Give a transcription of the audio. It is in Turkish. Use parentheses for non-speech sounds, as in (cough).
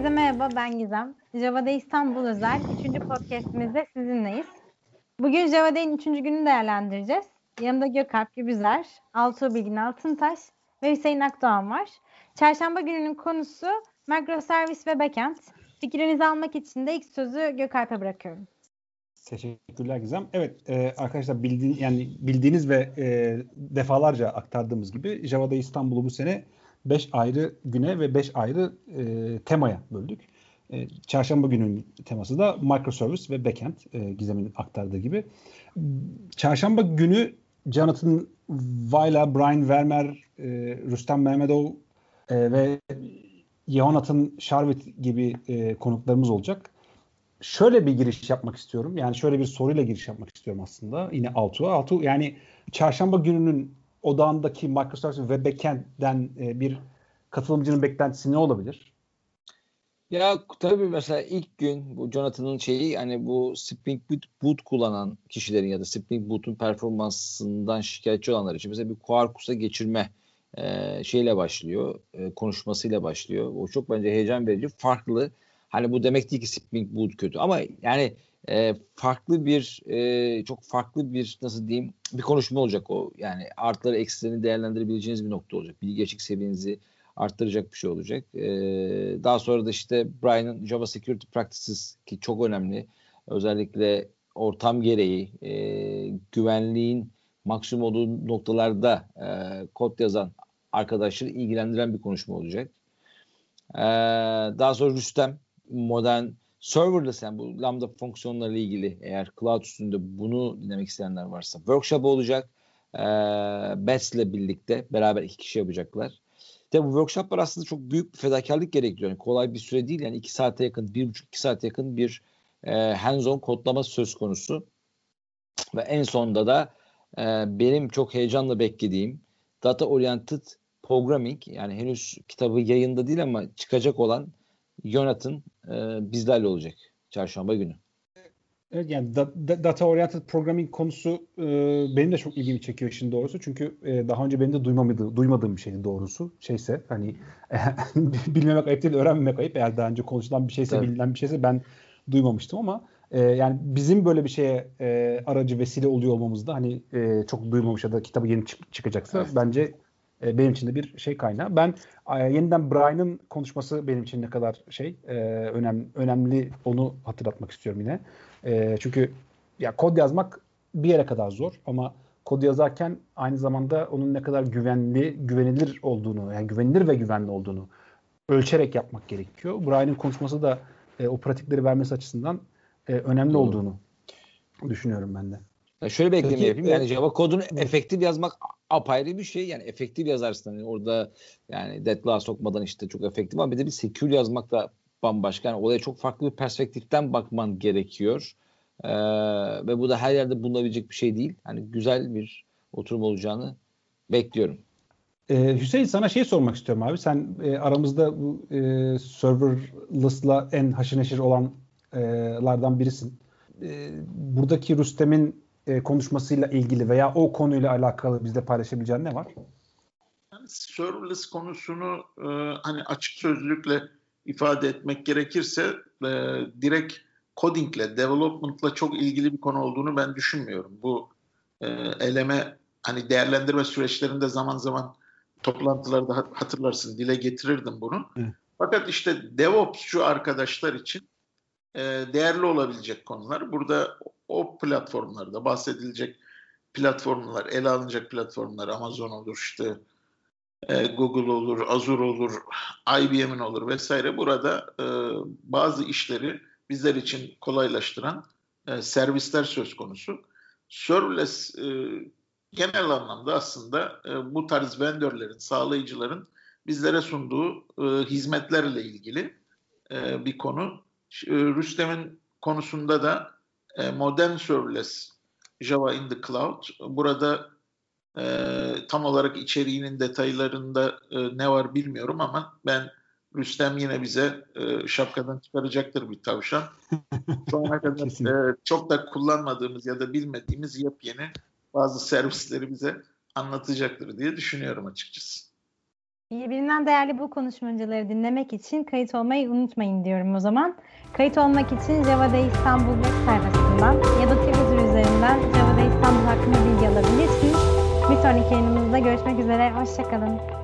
Herkese merhaba, ben Gizem. Java'da İstanbul özel 3. podcastimizde sizinleyiz. Bugün Java Day'in 3. gününü değerlendireceğiz. Yanımda Gökalp Gübüzer, Altuğ Bilgin Altıntaş ve Hüseyin Akdoğan var. Çarşamba gününün konusu microservice ve backend. Fikirlerinizi almak için de ilk sözü Gökalp'e bırakıyorum. Teşekkürler Gizem. Evet e, arkadaşlar bildiğin, yani bildiğiniz ve e, defalarca aktardığımız gibi Java'da İstanbul'u bu sene 5 ayrı güne ve 5 ayrı e, temaya böldük. E, çarşamba günün teması da microservice ve backend e, Gizem'in aktardığı gibi. Çarşamba günü Jonathan Vayla, Brian Vermeer, e, Rüstem Mehmedov e, ve Jonathan Sharvit gibi e, konuklarımız olacak. Şöyle bir giriş yapmak istiyorum. Yani şöyle bir soruyla giriş yapmak istiyorum aslında. Yine Altuğ'a. Altuğ yani çarşamba gününün odağındaki Microsoft ve backend'den e, bir katılımcının beklentisi ne olabilir? Ya tabii mesela ilk gün bu Jonathan'ın şeyi hani bu Spring Boot, Boot kullanan kişilerin ya da Spring Boot'un performansından şikayetçi olanlar için mesela bir Quarkus'a geçirme e, şeyle başlıyor, e, konuşmasıyla başlıyor. O çok bence heyecan verici, farklı. Hani bu demek değil ki Spring Boot kötü ama yani e, farklı bir e, çok farklı bir nasıl diyeyim bir konuşma olacak o. Yani artları eksilerini değerlendirebileceğiniz bir nokta olacak. Bilgi geçik seviyenizi arttıracak bir şey olacak. E, daha sonra da işte Brian'ın Java Security Practices ki çok önemli. Özellikle ortam gereği e, güvenliğin maksimum olduğu noktalarda e, kod yazan arkadaşları ilgilendiren bir konuşma olacak. E, daha sonra Rüstem modern serverless yani bu lambda fonksiyonlarıyla ilgili eğer cloud üstünde bunu dinlemek isteyenler varsa workshop olacak. E, Bets'le birlikte beraber iki kişi yapacaklar. Tabi bu workshoplar aslında çok büyük bir fedakarlık gerektiriyor. Yani kolay bir süre değil. Yani iki saate yakın, bir buçuk iki saate yakın bir e, hands-on kodlama söz konusu. Ve en sonunda da e, benim çok heyecanla beklediğim Data Oriented Programming yani henüz kitabı yayında değil ama çıkacak olan Jonathan e, bizlerle olacak çarşamba günü. Evet yani da, da, data oriented programming konusu e, benim de çok ilgimi çekiyor işin doğrusu. Çünkü e, daha önce benim de duymamadığım, duymadığım bir şeydi doğrusu. Şeyse hani e, (laughs) bilmemek ayıp değil, öğrenmemek ayıp. Eğer daha önce konuşulan bir şeyse, evet. bilinen bir şeyse ben duymamıştım ama e, yani bizim böyle bir şeye e, aracı vesile oluyor olmamız da hani e, çok duymamış ya da kitabı yeni çık- çıkacaksa evet. bence e, benim için de bir şey kaynağı. Ben e, yeniden Brian'ın konuşması benim için ne kadar şey e, önemli önemli onu hatırlatmak istiyorum yine. E, çünkü ya kod yazmak bir yere kadar zor ama kod yazarken aynı zamanda onun ne kadar güvenli, güvenilir olduğunu, yani güvenilir ve güvenli olduğunu ölçerek yapmak gerekiyor. Brian'ın konuşması da e, o pratikleri vermesi açısından e, önemli Doğru. olduğunu düşünüyorum ben de. Ya şöyle bir ekleme Peki, yapayım. Yani Java kodunu efektif yazmak apayrı bir şey. Yani efektif yazarsın. Yani orada yani deadlock'a sokmadan işte çok efektif ama bir de bir secure yazmak da bambaşka. Yani olaya çok farklı bir perspektiften bakman gerekiyor. Ee, ve bu da her yerde bulunabilecek bir şey değil. Hani güzel bir oturum olacağını bekliyorum. Ee, Hüseyin sana şey sormak istiyorum abi. Sen e, aramızda bu e, serverless'la en haşır neşir olanlardan birisin. E, buradaki Rüstem'in e, konuşmasıyla ilgili veya o konuyla alakalı bizde paylaşabileceğin ne var? Yani serverless konusunu e, hani açık sözlükle ifade etmek gerekirse e, direkt codingle, development'la çok ilgili bir konu olduğunu ben düşünmüyorum. Bu e, eleme hani değerlendirme süreçlerinde zaman zaman toplantılarda hatırlarsın dile getirirdim bunu. Hı. Fakat işte DevOps'cu arkadaşlar için e, değerli olabilecek konular. Burada o platformlarda bahsedilecek platformlar, ele alınacak platformlar Amazon olur işte e, Google olur, Azure olur, IBM'in olur vesaire. Burada e, bazı işleri bizler için kolaylaştıran e, servisler söz konusu. Serverless e, genel anlamda aslında e, bu tarz vendörlerin, sağlayıcıların bizlere sunduğu e, hizmetlerle ilgili e, bir konu. E, Rüstem'in konusunda da e, modern serverless Java in the Cloud. Burada e, tam olarak içeriğinin detaylarında e, ne var bilmiyorum ama ben Rüstem yine bize e, şapkadan çıkaracaktır bir tavşan. (laughs) Şu ana kadar e, çok da kullanmadığımız ya da bilmediğimiz yepyeni bazı servisleri bize anlatacaktır diye düşünüyorum açıkçası. Birbirinden değerli bu konuşmacıları dinlemek için kayıt olmayı unutmayın diyorum o zaman. Kayıt olmak için Java Day İstanbul web sayfasından ya da Twitter üzerinden Java Day İstanbul hakkında bilgi alabilirsiniz. Bir sonraki yayınımızda görüşmek üzere. Hoşçakalın.